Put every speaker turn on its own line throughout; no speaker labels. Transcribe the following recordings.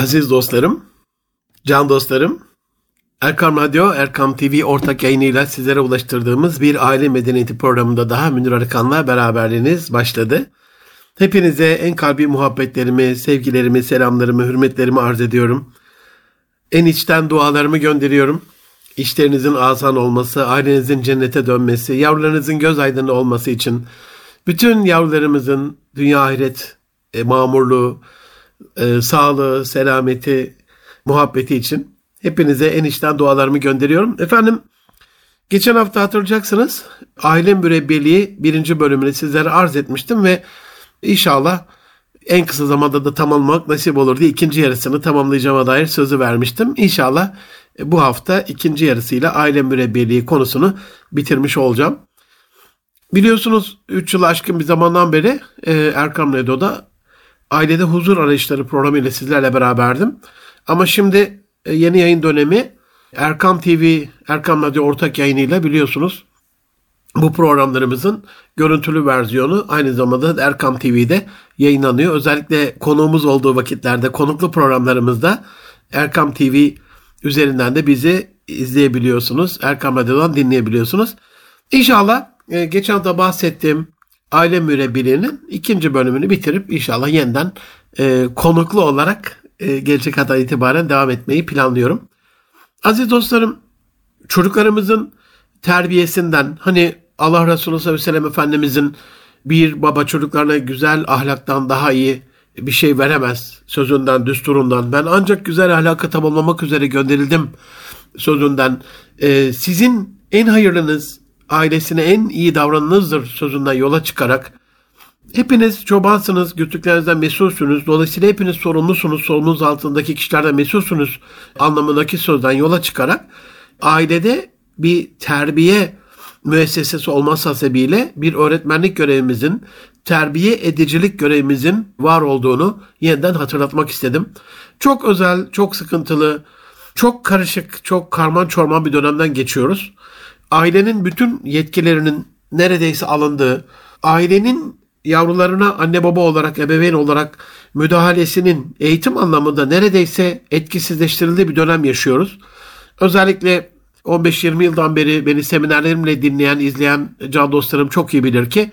Aziz dostlarım, can dostlarım, Erkam Radyo, Erkam TV ortak yayınıyla sizlere ulaştırdığımız bir aile medeniyeti programında daha Münir Arıkan'la beraberliğiniz başladı. Hepinize en kalbi muhabbetlerimi, sevgilerimi, selamlarımı, hürmetlerimi arz ediyorum. En içten dualarımı gönderiyorum. İşlerinizin asan olması, ailenizin cennete dönmesi, yavrularınızın göz aydınlı olması için bütün yavrularımızın dünya ahiret e, mamurluğu, e, sağlığı, selameti, muhabbeti için hepinize en içten dualarımı gönderiyorum. Efendim geçen hafta hatırlayacaksınız aile mürebbiyeliği birinci bölümünü sizlere arz etmiştim ve inşallah en kısa zamanda da tamamlamak nasip olur diye ikinci yarısını tamamlayacağıma dair sözü vermiştim. İnşallah bu hafta ikinci yarısıyla aile mürebbiyeliği konusunu bitirmiş olacağım. Biliyorsunuz 3 yıl aşkın bir zamandan beri e, Erkam Radyo'da Ailede Huzur Arayışları programı ile sizlerle beraberdim. Ama şimdi e, yeni yayın dönemi Erkam TV, Erkam Radyo ortak yayınıyla biliyorsunuz bu programlarımızın görüntülü versiyonu aynı zamanda Erkam TV'de yayınlanıyor. Özellikle konuğumuz olduğu vakitlerde konuklu programlarımızda Erkam TV üzerinden de bizi izleyebiliyorsunuz. Erkam Radyo'dan dinleyebiliyorsunuz. İnşallah e, geçen hafta bahsettiğim aile mürebbiliğinin ikinci bölümünü bitirip inşallah yeniden e, konuklu olarak e, gelecek hafta itibaren devam etmeyi planlıyorum. Aziz dostlarım çocuklarımızın terbiyesinden hani Allah Resulü sallallahu aleyhi ve sellem Efendimizin bir baba çocuklarına güzel ahlaktan daha iyi bir şey veremez sözünden, düsturundan. Ben ancak güzel ahlakı tamamlamak üzere gönderildim sözünden. Ee, sizin en hayırlınız, ailesine en iyi davranınızdır sözünden yola çıkarak hepiniz çobansınız, güttüklerinizden mesulsünüz. Dolayısıyla hepiniz sorumlusunuz, sorumlunuz altındaki kişilerden mesulsünüz anlamındaki sözden yola çıkarak ailede bir terbiye müessesesi olması hasebiyle bir öğretmenlik görevimizin, terbiye edicilik görevimizin var olduğunu yeniden hatırlatmak istedim. Çok özel, çok sıkıntılı, çok karışık, çok karman çorman bir dönemden geçiyoruz ailenin bütün yetkilerinin neredeyse alındığı, ailenin yavrularına anne baba olarak, ebeveyn olarak müdahalesinin eğitim anlamında neredeyse etkisizleştirildiği bir dönem yaşıyoruz. Özellikle 15-20 yıldan beri beni seminerlerimle dinleyen, izleyen can dostlarım çok iyi bilir ki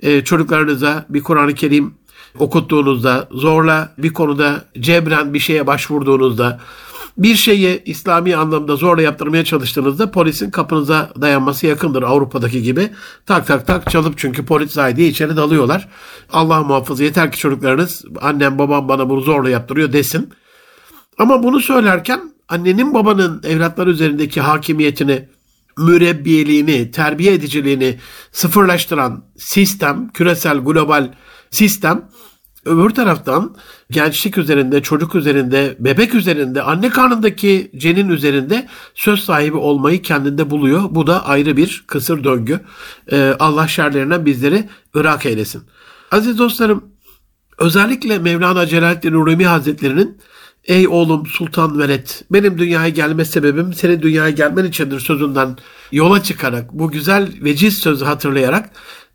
e, çocuklarınıza bir Kur'an-ı Kerim okuttuğunuzda, zorla bir konuda cebren bir şeye başvurduğunuzda, bir şeyi İslami anlamda zorla yaptırmaya çalıştığınızda polisin kapınıza dayanması yakındır Avrupa'daki gibi. Tak tak tak çalıp çünkü polis diye içeri dalıyorlar. Allah muhafaza yeter ki çocuklarınız annem babam bana bunu zorla yaptırıyor desin. Ama bunu söylerken annenin babanın evlatlar üzerindeki hakimiyetini, mürebbiyeliğini, terbiye ediciliğini sıfırlaştıran sistem, küresel global sistem Öbür taraftan gençlik üzerinde, çocuk üzerinde, bebek üzerinde, anne karnındaki cenin üzerinde söz sahibi olmayı kendinde buluyor. Bu da ayrı bir kısır döngü. Ee, Allah şerlerinden bizleri ırak eylesin. Aziz dostlarım, özellikle Mevlana Celaleddin Rumi Hazretleri'nin Ey oğlum Sultan Veled, benim dünyaya gelme sebebim senin dünyaya gelmen içindir sözünden yola çıkarak, bu güzel veciz sözü hatırlayarak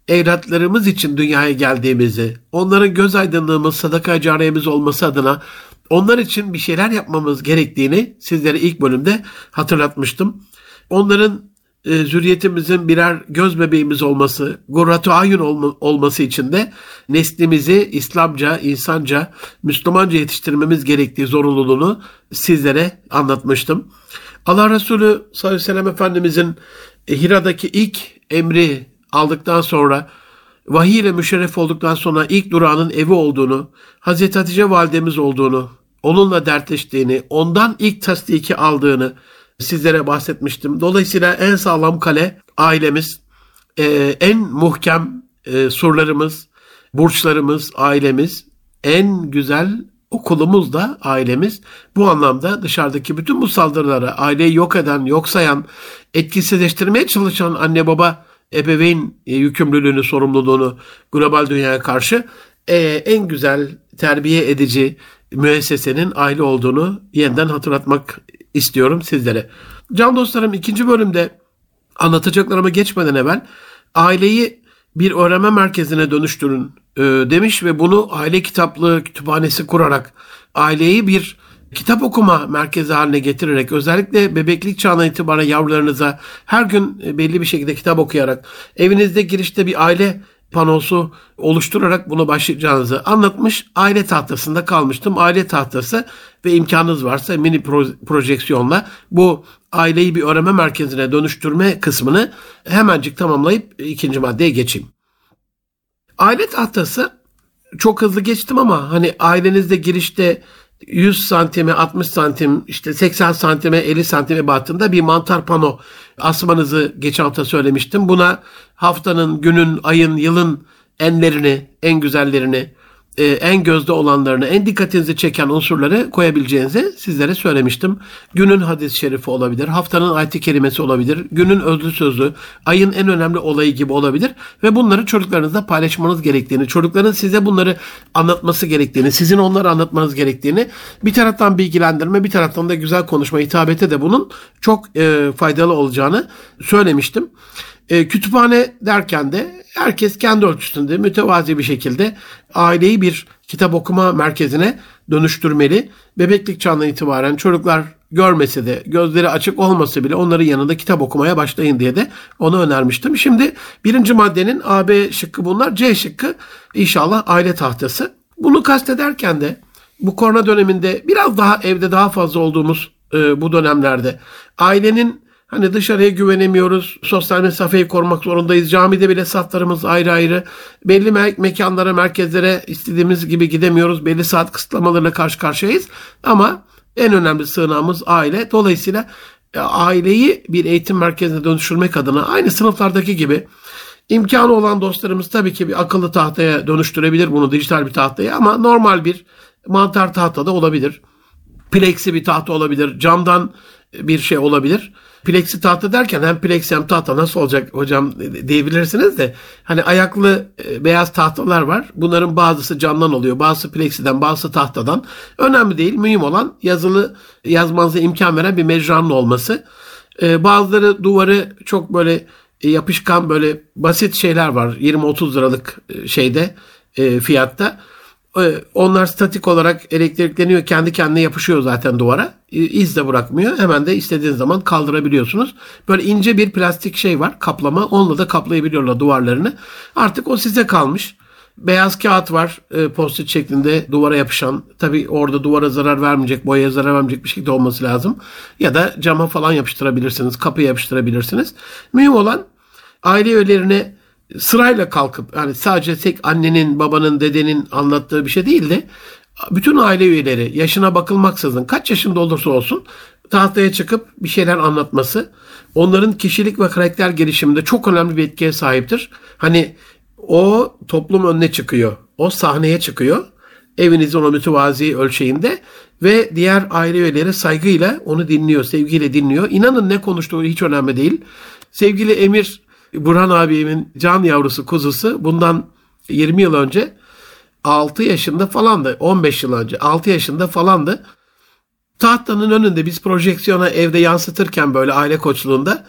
evlatlarımız için dünyaya geldiğimizi, onların göz aydınlığımız, sadaka cariyemiz olması adına onlar için bir şeyler yapmamız gerektiğini sizlere ilk bölümde hatırlatmıştım. Onların e, zürriyetimizin birer göz bebeğimiz olması, gurratu ayun olma, olması için de neslimizi İslamca, insanca, Müslümanca yetiştirmemiz gerektiği zorunluluğunu sizlere anlatmıştım. Allah Resulü sallallahu aleyhi ve sellem Efendimizin e, Hira'daki ilk emri aldıktan sonra vahiy ile müşerref olduktan sonra ilk durağının evi olduğunu, Hazreti Hatice validemiz olduğunu, onunla dertleştiğini, ondan ilk tasdiki aldığını sizlere bahsetmiştim. Dolayısıyla en sağlam kale ailemiz, e, en muhkem e, surlarımız, burçlarımız, ailemiz, en güzel okulumuz da ailemiz. Bu anlamda dışarıdaki bütün bu saldırılara aileyi yok eden, yok sayan, etkisizleştirmeye çalışan anne baba ebeveyn e, yükümlülüğünü, sorumluluğunu global dünyaya karşı e, en güzel terbiye edici müessesenin aile olduğunu yeniden hatırlatmak istiyorum sizlere. Can dostlarım ikinci bölümde anlatacaklarıma geçmeden evvel aileyi bir öğrenme merkezine dönüştürün e, demiş ve bunu aile kitaplığı kütüphanesi kurarak aileyi bir kitap okuma merkezi haline getirerek özellikle bebeklik çağına itibaren yavrularınıza her gün e, belli bir şekilde kitap okuyarak evinizde girişte bir aile panosu oluşturarak bunu başlayacağınızı anlatmış. Aile tahtasında kalmıştım. Aile tahtası ve imkanınız varsa mini projeksiyonla bu aileyi bir öğrenme merkezine dönüştürme kısmını hemencik tamamlayıp ikinci maddeye geçeyim. Aile tahtası çok hızlı geçtim ama hani ailenizde girişte 100 santime 60 santim işte 80 santime 50 santime battığında bir mantar pano asmanızı geçen hafta söylemiştim. Buna haftanın, günün, ayın, yılın enlerini, en güzellerini e, en gözde olanlarını, en dikkatinizi çeken unsurları koyabileceğinizi sizlere söylemiştim. Günün hadis-i şerifi olabilir, haftanın ayet kelimesi olabilir, günün özlü sözü, ayın en önemli olayı gibi olabilir ve bunları çocuklarınızla paylaşmanız gerektiğini, çocukların size bunları anlatması gerektiğini, sizin onları anlatmanız gerektiğini bir taraftan bilgilendirme, bir taraftan da güzel konuşma, hitabete de bunun çok e, faydalı olacağını söylemiştim. E, kütüphane derken de herkes kendi ölçüsünde mütevazi bir şekilde aileyi bir kitap okuma merkezine dönüştürmeli. Bebeklik çağından itibaren çocuklar görmese de gözleri açık olmasa bile onların yanında kitap okumaya başlayın diye de onu önermiştim. Şimdi birinci maddenin A, B şıkkı bunlar. C şıkkı inşallah aile tahtası. Bunu kastederken de bu korona döneminde biraz daha evde daha fazla olduğumuz e, bu dönemlerde ailenin Hani dışarıya güvenemiyoruz. Sosyal mesafeyi korumak zorundayız. Camide bile saflarımız ayrı ayrı. Belli me- mekanlara, merkezlere istediğimiz gibi gidemiyoruz. Belli saat kısıtlamalarıyla karşı karşıyayız. Ama en önemli sığınağımız aile. Dolayısıyla e, aileyi bir eğitim merkezine dönüştürmek adına aynı sınıflardaki gibi imkanı olan dostlarımız tabii ki bir akıllı tahtaya dönüştürebilir bunu dijital bir tahtaya ama normal bir mantar tahtada olabilir. Plexi bir tahta olabilir. Camdan bir şey olabilir. Plexi tahta derken hem plexi hem tahta nasıl olacak hocam diyebilirsiniz de hani ayaklı e, beyaz tahtalar var. Bunların bazısı camdan oluyor. Bazısı plexiden bazısı tahtadan. Önemli değil. Mühim olan yazılı yazmanıza imkan veren bir mecranın olması. E, bazıları duvarı çok böyle yapışkan böyle basit şeyler var. 20-30 liralık e, şeyde fiyatta. Ee, onlar statik olarak elektrikleniyor. Kendi kendine yapışıyor zaten duvara. İz de bırakmıyor. Hemen de istediğiniz zaman kaldırabiliyorsunuz. Böyle ince bir plastik şey var. Kaplama. Onunla da kaplayabiliyorlar duvarlarını. Artık o size kalmış. Beyaz kağıt var e, post şeklinde duvara yapışan. Tabi orada duvara zarar vermeyecek, boyaya zarar vermeyecek bir şekilde olması lazım. Ya da cama falan yapıştırabilirsiniz, kapıya yapıştırabilirsiniz. Mühim olan aile üyelerine sırayla kalkıp yani sadece tek annenin, babanın, dedenin anlattığı bir şey değil de bütün aile üyeleri yaşına bakılmaksızın kaç yaşında olursa olsun tahtaya çıkıp bir şeyler anlatması onların kişilik ve karakter gelişiminde çok önemli bir etkiye sahiptir. Hani o toplum önüne çıkıyor. O sahneye çıkıyor. Evinizin o mütevazi ölçeğinde ve diğer aile üyeleri saygıyla onu dinliyor, sevgiyle dinliyor. İnanın ne konuştuğu hiç önemli değil. Sevgili Emir Burhan abimin can yavrusu kuzusu bundan 20 yıl önce 6 yaşında falandı. 15 yıl önce 6 yaşında falandı. Tahtanın önünde biz projeksiyona evde yansıtırken böyle aile koçluğunda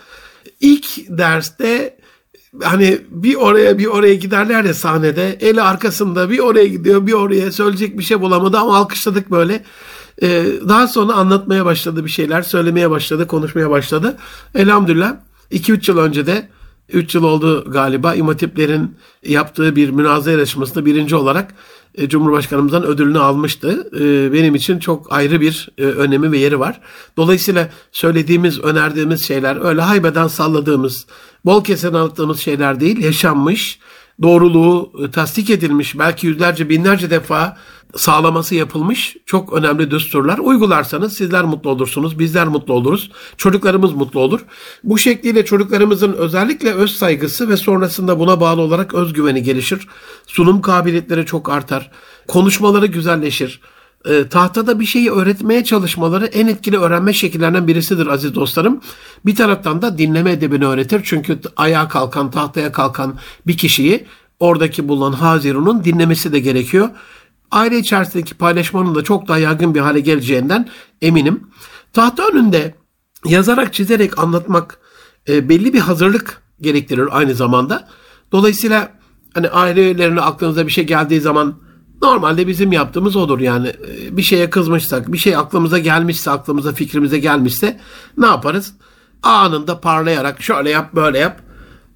ilk derste hani bir oraya bir oraya giderler ya sahnede eli arkasında bir oraya gidiyor bir oraya söyleyecek bir şey bulamadı ama alkışladık böyle. Ee, daha sonra anlatmaya başladı bir şeyler söylemeye başladı konuşmaya başladı. Elhamdülillah 2-3 yıl önce de 3 yıl oldu galiba İmatiplerin yaptığı bir münazara yarışmasında birinci olarak e, Cumhurbaşkanımızdan ödülünü almıştı. E, benim için çok ayrı bir e, önemi ve yeri var. Dolayısıyla söylediğimiz, önerdiğimiz şeyler öyle haybeden salladığımız, bol kesen anlattığımız şeyler değil, yaşanmış, doğruluğu tasdik edilmiş, belki yüzlerce, binlerce defa sağlaması yapılmış çok önemli düsturlar. Uygularsanız sizler mutlu olursunuz, bizler mutlu oluruz, çocuklarımız mutlu olur. Bu şekliyle çocuklarımızın özellikle öz saygısı ve sonrasında buna bağlı olarak özgüveni gelişir. Sunum kabiliyetleri çok artar. Konuşmaları güzelleşir. E, tahtada bir şeyi öğretmeye çalışmaları en etkili öğrenme şekillerinden birisidir aziz dostlarım. Bir taraftan da dinleme edebini öğretir. Çünkü ayağa kalkan, tahtaya kalkan bir kişiyi oradaki bulunan Hazirun'un dinlemesi de gerekiyor aile içerisindeki paylaşmanın da çok daha yaygın bir hale geleceğinden eminim. Tahta önünde yazarak çizerek anlatmak e, belli bir hazırlık gerektirir aynı zamanda. Dolayısıyla hani aile üyelerine aklınıza bir şey geldiği zaman Normalde bizim yaptığımız odur yani bir şeye kızmışsak, bir şey aklımıza gelmişse, aklımıza fikrimize gelmişse ne yaparız? Anında parlayarak şöyle yap, böyle yap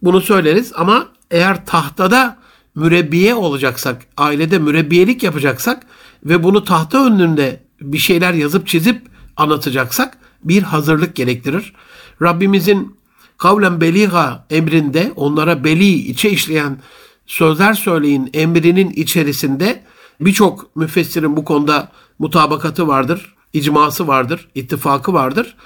bunu söyleriz ama eğer tahtada mürebbiye olacaksak, ailede mürebbiyelik yapacaksak ve bunu tahta önünde bir şeyler yazıp çizip anlatacaksak bir hazırlık gerektirir. Rabbimizin kavlen beliga emrinde onlara beli içe işleyen sözler söyleyin emrinin içerisinde birçok müfessirin bu konuda mutabakatı vardır, icması vardır, ittifakı vardır.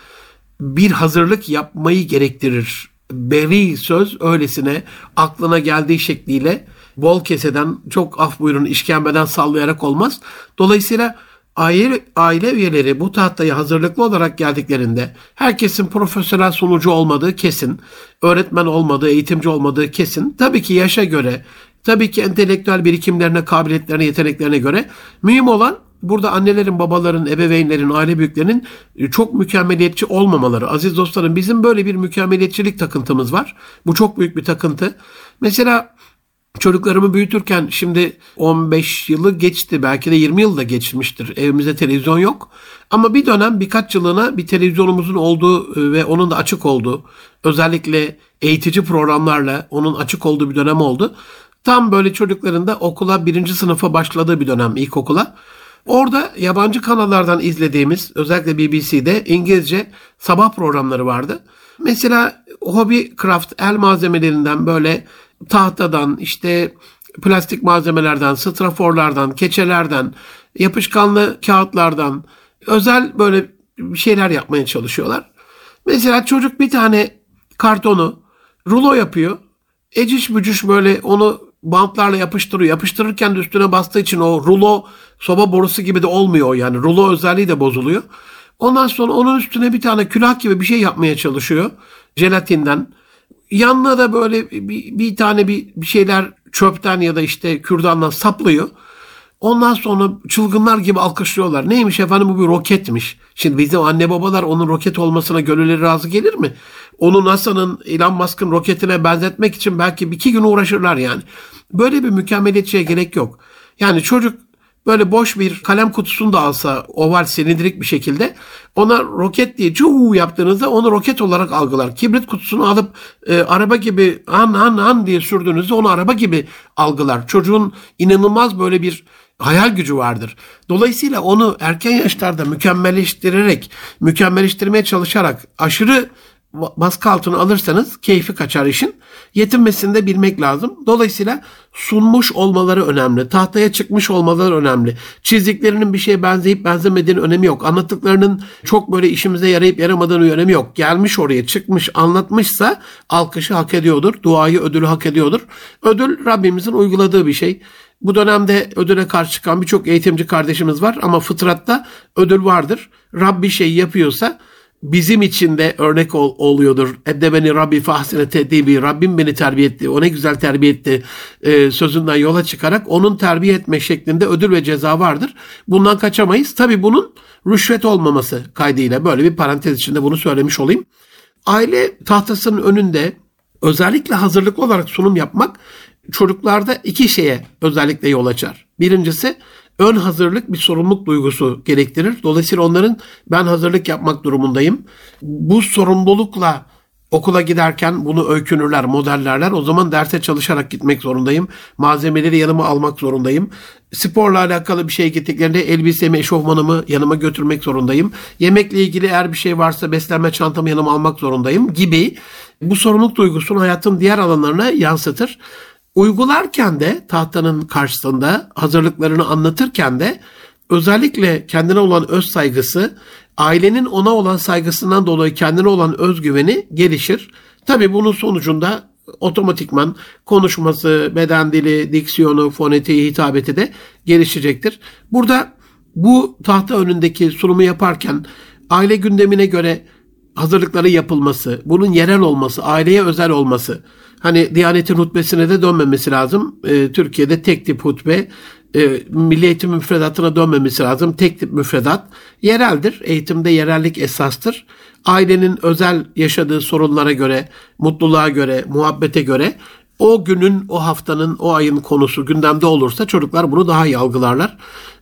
Bir hazırlık yapmayı gerektirir. Beri söz öylesine aklına geldiği şekliyle bol keseden çok af buyurun işkembeden sallayarak olmaz. Dolayısıyla aile, aile üyeleri bu tahtaya hazırlıklı olarak geldiklerinde herkesin profesyonel sunucu olmadığı kesin, öğretmen olmadığı, eğitimci olmadığı kesin. Tabii ki yaşa göre, tabii ki entelektüel birikimlerine, kabiliyetlerine, yeteneklerine göre mühim olan burada annelerin, babaların, ebeveynlerin, aile büyüklerinin çok mükemmeliyetçi olmamaları. Aziz dostlarım bizim böyle bir mükemmeliyetçilik takıntımız var. Bu çok büyük bir takıntı. Mesela Çocuklarımı büyütürken şimdi 15 yılı geçti belki de 20 yılda geçmiştir. Evimizde televizyon yok. Ama bir dönem birkaç yılına bir televizyonumuzun olduğu e, ve onun da açık olduğu özellikle eğitici programlarla onun açık olduğu bir dönem oldu. Tam böyle çocukların da okula birinci sınıfa başladığı bir dönem ilkokula. Orada yabancı kanallardan izlediğimiz özellikle BBC'de İngilizce sabah programları vardı. Mesela hobby craft el malzemelerinden böyle tahtadan, işte plastik malzemelerden, straforlardan, keçelerden, yapışkanlı kağıtlardan özel böyle şeyler yapmaya çalışıyorlar. Mesela çocuk bir tane kartonu rulo yapıyor. Eciş bücüş böyle onu bantlarla yapıştırıyor. Yapıştırırken de üstüne bastığı için o rulo soba borusu gibi de olmuyor yani. Rulo özelliği de bozuluyor. Ondan sonra onun üstüne bir tane külah gibi bir şey yapmaya çalışıyor. Jelatinden. Yanına da böyle bir, bir tane bir, bir şeyler çöpten ya da işte kürdandan saplıyor. Ondan sonra çılgınlar gibi alkışlıyorlar. Neymiş efendim bu bir roketmiş. Şimdi bizim anne babalar onun roket olmasına gönülleri razı gelir mi? Onu NASA'nın Elon Musk'ın roketine benzetmek için belki iki gün uğraşırlar yani. Böyle bir mükemmeliyetçiye gerek yok. Yani çocuk böyle boş bir kalem kutusunu da alsa oval silindirik bir şekilde ona roket diye cuhu yaptığınızda onu roket olarak algılar. Kibrit kutusunu alıp e, araba gibi an an an diye sürdüğünüzde onu araba gibi algılar. Çocuğun inanılmaz böyle bir hayal gücü vardır. Dolayısıyla onu erken yaşlarda mükemmelleştirerek, mükemmelleştirmeye çalışarak aşırı baskı altına alırsanız keyfi kaçar işin. Yetinmesini de bilmek lazım. Dolayısıyla sunmuş olmaları önemli. Tahtaya çıkmış olmaları önemli. Çizdiklerinin bir şeye benzeyip benzemediğinin önemi yok. Anlattıklarının çok böyle işimize yarayıp yaramadığının önemi yok. Gelmiş oraya çıkmış anlatmışsa alkışı hak ediyordur. Duayı ödülü hak ediyordur. Ödül Rabbimizin uyguladığı bir şey. Bu dönemde ödüle karşı çıkan birçok eğitimci kardeşimiz var ama fıtratta ödül vardır. Rab bir şey yapıyorsa bizim için de örnek ol, oluyordur. Eddebeni Rabbi fahsine tedibi. Rabbim beni terbiye etti. O ne güzel terbiye etti. E, sözünden yola çıkarak onun terbiye etme şeklinde ödül ve ceza vardır. Bundan kaçamayız. Tabi bunun rüşvet olmaması kaydıyla böyle bir parantez içinde bunu söylemiş olayım. Aile tahtasının önünde özellikle hazırlıklı olarak sunum yapmak çocuklarda iki şeye özellikle yol açar. Birincisi ön hazırlık bir sorumluluk duygusu gerektirir. Dolayısıyla onların ben hazırlık yapmak durumundayım. Bu sorumlulukla okula giderken bunu öykünürler, modellerler. O zaman derse çalışarak gitmek zorundayım. Malzemeleri yanıma almak zorundayım. Sporla alakalı bir şey gittiklerinde elbisemi, eşofmanımı yanıma götürmek zorundayım. Yemekle ilgili eğer bir şey varsa beslenme çantamı yanıma almak zorundayım gibi bu sorumluluk duygusunu hayatın diğer alanlarına yansıtır. Uygularken de tahtanın karşısında hazırlıklarını anlatırken de özellikle kendine olan öz saygısı, ailenin ona olan saygısından dolayı kendine olan özgüveni gelişir. Tabi bunun sonucunda otomatikman konuşması, beden dili, diksiyonu, fonetiği, hitabeti de gelişecektir. Burada bu tahta önündeki sunumu yaparken aile gündemine göre hazırlıkları yapılması, bunun yerel olması, aileye özel olması, Hani Diyanet'in hutbesine de dönmemesi lazım. E, Türkiye'de tek tip hutbe, e, milli eğitim müfredatına dönmemesi lazım. Tek tip müfredat yereldir. Eğitimde yerellik esastır. Ailenin özel yaşadığı sorunlara göre, mutluluğa göre, muhabbete göre o günün, o haftanın, o ayın konusu gündemde olursa çocuklar bunu daha iyi algılarlar.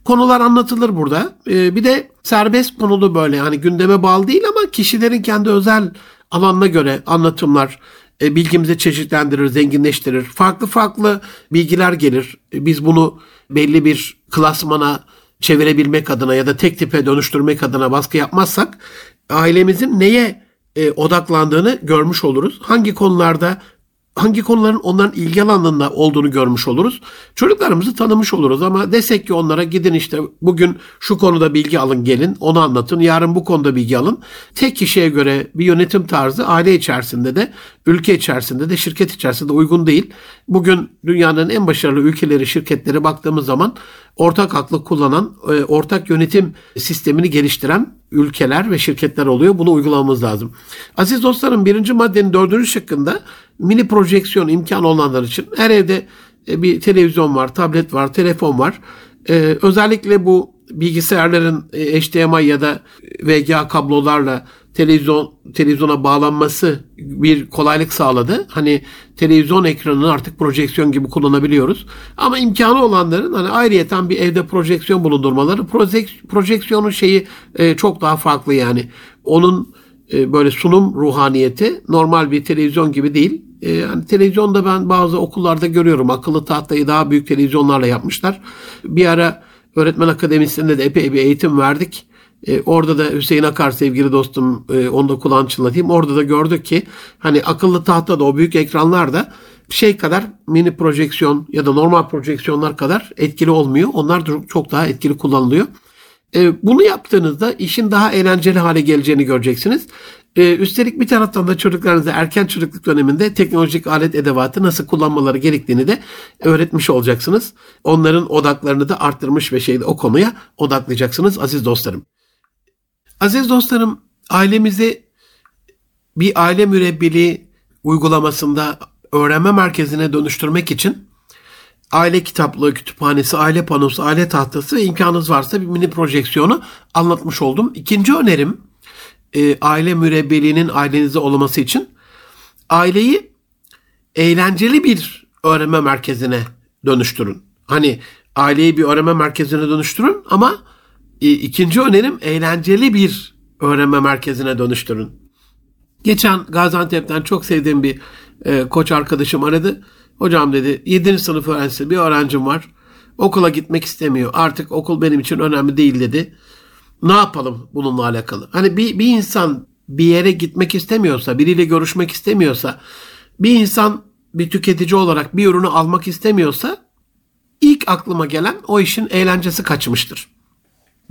Konular anlatılır burada. Ee, bir de serbest konulu böyle hani gündeme bağlı değil ama kişilerin kendi özel alanına göre anlatımlar e, bilgimizi çeşitlendirir, zenginleştirir. Farklı farklı bilgiler gelir. E, biz bunu belli bir klasmana çevirebilmek adına ya da tek tipe dönüştürmek adına baskı yapmazsak ailemizin neye e, odaklandığını görmüş oluruz. Hangi konularda hangi konuların onların ilgi alanında olduğunu görmüş oluruz. Çocuklarımızı tanımış oluruz ama desek ki onlara gidin işte bugün şu konuda bilgi alın gelin onu anlatın. Yarın bu konuda bilgi alın. Tek kişiye göre bir yönetim tarzı aile içerisinde de ülke içerisinde de şirket içerisinde de uygun değil. Bugün dünyanın en başarılı ülkeleri şirketleri baktığımız zaman ortak aklı kullanan, e, ortak yönetim sistemini geliştiren ülkeler ve şirketler oluyor. Bunu uygulamamız lazım. Aziz dostlarım birinci maddenin dördüncü şıkkında mini projeksiyon imkanı olanlar için her evde e, bir televizyon var, tablet var, telefon var. Ee, özellikle bu bilgisayarların e, HDMI ya da VGA kablolarla televizyon televizyona bağlanması bir kolaylık sağladı. Hani televizyon ekranını artık projeksiyon gibi kullanabiliyoruz. Ama imkanı olanların hani ayrıyeten bir evde projeksiyon bulundurmaları projek, projeksiyonun şeyi e, çok daha farklı yani. Onun e, böyle sunum ruhaniyeti normal bir televizyon gibi değil. E, yani televizyonda ben bazı okullarda görüyorum akıllı tahtayı daha büyük televizyonlarla yapmışlar. Bir ara öğretmen akademisinde de epey bir eğitim verdik. E, orada da Hüseyin Akar sevgili dostum e, onu da kulağını çınlatayım. Orada da gördük ki hani akıllı tahtada o büyük ekranlarda şey kadar mini projeksiyon ya da normal projeksiyonlar kadar etkili olmuyor. Onlar çok daha etkili kullanılıyor. E, bunu yaptığınızda işin daha eğlenceli hale geleceğini göreceksiniz. E, üstelik bir taraftan da çocuklarınıza erken çocukluk döneminde teknolojik alet edevatı nasıl kullanmaları gerektiğini de öğretmiş olacaksınız. Onların odaklarını da arttırmış ve şeyde o konuya odaklayacaksınız aziz dostlarım. Aziz dostlarım ailemizi bir aile mürebbili uygulamasında öğrenme merkezine dönüştürmek için aile kitaplığı, kütüphanesi, aile panosu, aile tahtası ve imkanınız varsa bir mini projeksiyonu anlatmış oldum. İkinci önerim e, aile mürebbeliğinin ailenizde olması için aileyi eğlenceli bir öğrenme merkezine dönüştürün. Hani aileyi bir öğrenme merkezine dönüştürün ama ikinci önerim eğlenceli bir öğrenme merkezine dönüştürün. Geçen Gaziantep'ten çok sevdiğim bir e, koç arkadaşım aradı. Hocam dedi 7. sınıf öğrencisi bir öğrencim var. Okula gitmek istemiyor. Artık okul benim için önemli değil dedi. Ne yapalım bununla alakalı? Hani bir, bir insan bir yere gitmek istemiyorsa, biriyle görüşmek istemiyorsa, bir insan bir tüketici olarak bir ürünü almak istemiyorsa ilk aklıma gelen o işin eğlencesi kaçmıştır.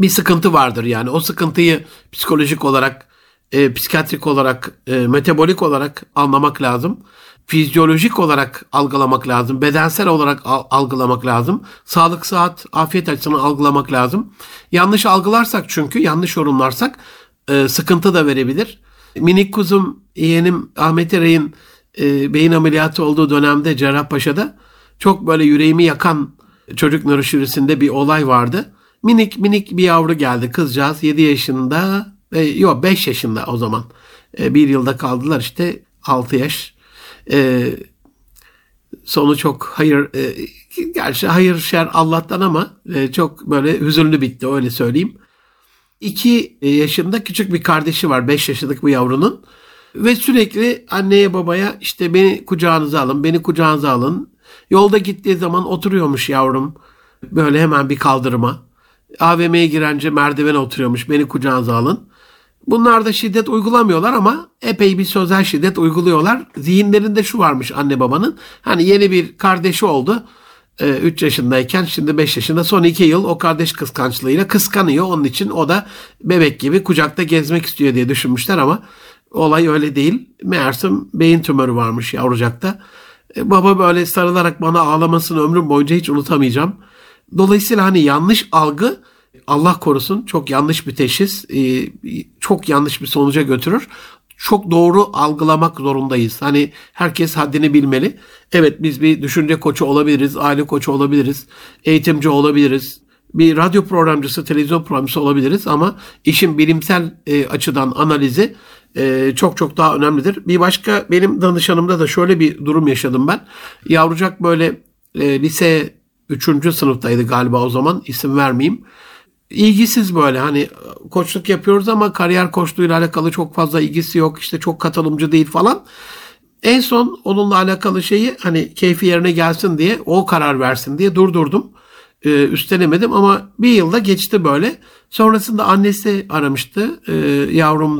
Bir sıkıntı vardır yani. O sıkıntıyı psikolojik olarak, e, psikiyatrik olarak, e, metabolik olarak anlamak lazım fizyolojik olarak algılamak lazım, bedensel olarak algılamak lazım, sağlık, saat, afiyet açısından algılamak lazım. Yanlış algılarsak çünkü, yanlış yorumlarsak e, sıkıntı da verebilir. Minik kuzum, yeğenim Ahmet Eray'ın e, beyin ameliyatı olduğu dönemde Cerrahpaşa'da çok böyle yüreğimi yakan çocuk nörolojisinde bir olay vardı. Minik minik bir yavru geldi kızcağız 7 yaşında, e, yok 5 yaşında o zaman. E, bir yılda kaldılar işte 6 yaş. E, sonu çok hayır e, gerçi hayır şer Allah'tan ama e, çok böyle hüzünlü bitti öyle söyleyeyim. İki yaşında küçük bir kardeşi var. Beş yaşındaki bu yavrunun. Ve sürekli anneye babaya işte beni kucağınıza alın, beni kucağınıza alın. Yolda gittiği zaman oturuyormuş yavrum. Böyle hemen bir kaldırıma. AVM'ye girince merdivene oturuyormuş. Beni kucağınıza alın. Bunlar da şiddet uygulamıyorlar ama epey bir sözel şiddet uyguluyorlar. Zihinlerinde şu varmış anne babanın. Hani yeni bir kardeşi oldu. 3 ee, yaşındayken şimdi 5 yaşında son 2 yıl o kardeş kıskançlığıyla kıskanıyor. Onun için o da bebek gibi kucakta gezmek istiyor diye düşünmüşler ama olay öyle değil. Meğersem beyin tümörü varmış yavrucakta. Ee, baba böyle sarılarak bana ağlamasını ömrüm boyunca hiç unutamayacağım. Dolayısıyla hani yanlış algı Allah korusun çok yanlış bir teşhis, e, çok yanlış bir sonuca götürür. Çok doğru algılamak zorundayız. Hani herkes haddini bilmeli. Evet biz bir düşünce koçu olabiliriz, aile koçu olabiliriz, eğitimci olabiliriz, bir radyo programcısı, televizyon programcısı olabiliriz ama işin bilimsel e, açıdan analizi e, çok çok daha önemlidir. Bir başka benim danışanımda da şöyle bir durum yaşadım ben. Yavrucak böyle lise 3. sınıftaydı galiba o zaman isim vermeyeyim. İlgisiz böyle hani koçluk yapıyoruz ama kariyer koçluğuyla alakalı çok fazla ilgisi yok. İşte çok katılımcı değil falan. En son onunla alakalı şeyi hani keyfi yerine gelsin diye o karar versin diye durdurdum. Ee, üstelemedim ama bir yılda geçti böyle. Sonrasında annesi aramıştı. Ee, yavrum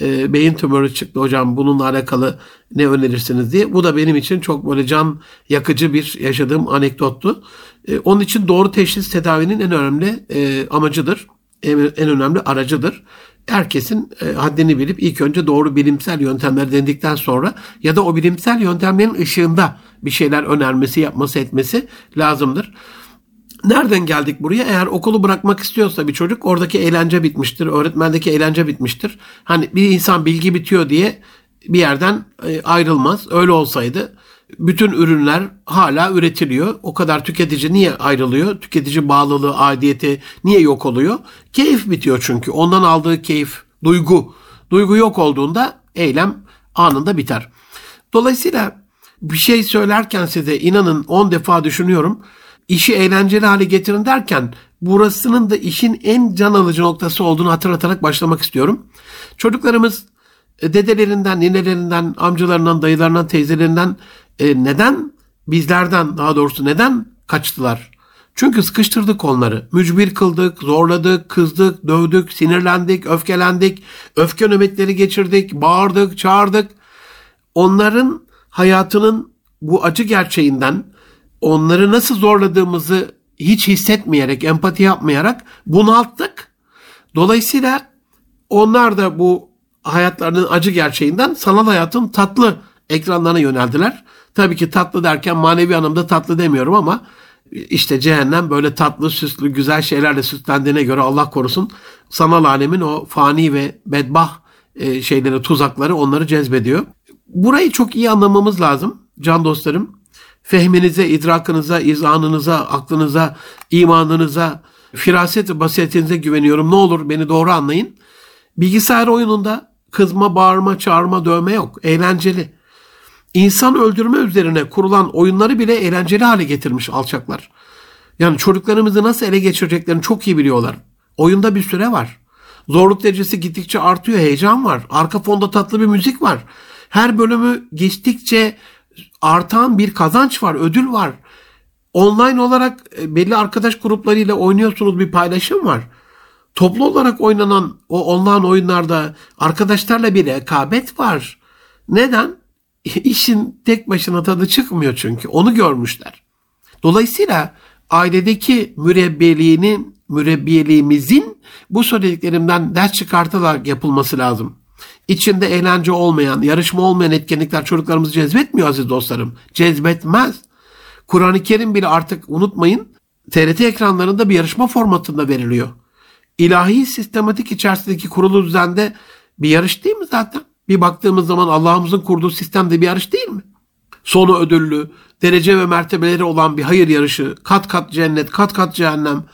e, beyin tümörü çıktı hocam bununla alakalı ne önerirsiniz diye. Bu da benim için çok böyle can yakıcı bir yaşadığım anekdottu. E, onun için doğru teşhis tedavinin en önemli e, amacıdır. En, en önemli aracıdır. Herkesin e, haddini bilip ilk önce doğru bilimsel yöntemler denedikten sonra ya da o bilimsel yöntemlerin ışığında bir şeyler önermesi, yapması, etmesi lazımdır. Nereden geldik buraya? Eğer okulu bırakmak istiyorsa bir çocuk oradaki eğlence bitmiştir. Öğretmendeki eğlence bitmiştir. Hani bir insan bilgi bitiyor diye bir yerden e, ayrılmaz. Öyle olsaydı bütün ürünler hala üretiliyor. O kadar tüketici niye ayrılıyor? Tüketici bağlılığı, aidiyeti niye yok oluyor? Keyif bitiyor çünkü. Ondan aldığı keyif, duygu. Duygu yok olduğunda eylem anında biter. Dolayısıyla bir şey söylerken size inanın 10 defa düşünüyorum. İşi eğlenceli hale getirin derken burasının da işin en can alıcı noktası olduğunu hatırlatarak başlamak istiyorum. Çocuklarımız e, dedelerinden, ninelerinden, amcalarından, dayılarından, teyzelerinden e, neden bizlerden daha doğrusu neden kaçtılar? Çünkü sıkıştırdık onları. Mücbir kıldık, zorladık, kızdık, dövdük, sinirlendik, öfkelendik, öfke nöbetleri geçirdik, bağırdık, çağırdık. Onların hayatının bu acı gerçeğinden onları nasıl zorladığımızı hiç hissetmeyerek, empati yapmayarak bunalttık. Dolayısıyla onlar da bu hayatlarının acı gerçeğinden sanal hayatın tatlı ekranlarına yöneldiler. Tabii ki tatlı derken manevi anlamda tatlı demiyorum ama işte cehennem böyle tatlı, süslü, güzel şeylerle süslendiğine göre Allah korusun sanal alemin o fani ve bedbah e, şeyleri, tuzakları onları cezbediyor. Burayı çok iyi anlamamız lazım can dostlarım. Fehminize, idrakınıza, izanınıza, aklınıza, imanınıza, firaset ve basiretinize güveniyorum. Ne olur beni doğru anlayın. Bilgisayar oyununda kızma, bağırma, çağırma, dövme yok. Eğlenceli. İnsan öldürme üzerine kurulan oyunları bile eğlenceli hale getirmiş alçaklar. Yani çocuklarımızı nasıl ele geçireceklerini çok iyi biliyorlar. Oyunda bir süre var. Zorluk derecesi gittikçe artıyor, heyecan var. Arka fonda tatlı bir müzik var. Her bölümü geçtikçe artan bir kazanç var, ödül var. Online olarak e, belli arkadaş gruplarıyla oynuyorsunuz bir paylaşım var. Toplu olarak oynanan o online oyunlarda arkadaşlarla bir rekabet var. Neden? İşin tek başına tadı çıkmıyor çünkü. Onu görmüşler. Dolayısıyla ailedeki mürebbiyeliğinin, mürebbiyeliğimizin bu söylediklerimden ders çıkartılarak yapılması lazım. İçinde eğlence olmayan, yarışma olmayan etkinlikler çocuklarımızı cezbetmiyor aziz dostlarım. Cezbetmez. Kur'an-ı Kerim bile artık unutmayın TRT ekranlarında bir yarışma formatında veriliyor. İlahi sistematik içerisindeki kurulu düzende bir yarış değil mi zaten? Bir baktığımız zaman Allah'ımızın kurduğu sistem de bir yarış değil mi? Sonu ödüllü, derece ve mertebeleri olan bir hayır yarışı, kat kat cennet, kat kat cehennem.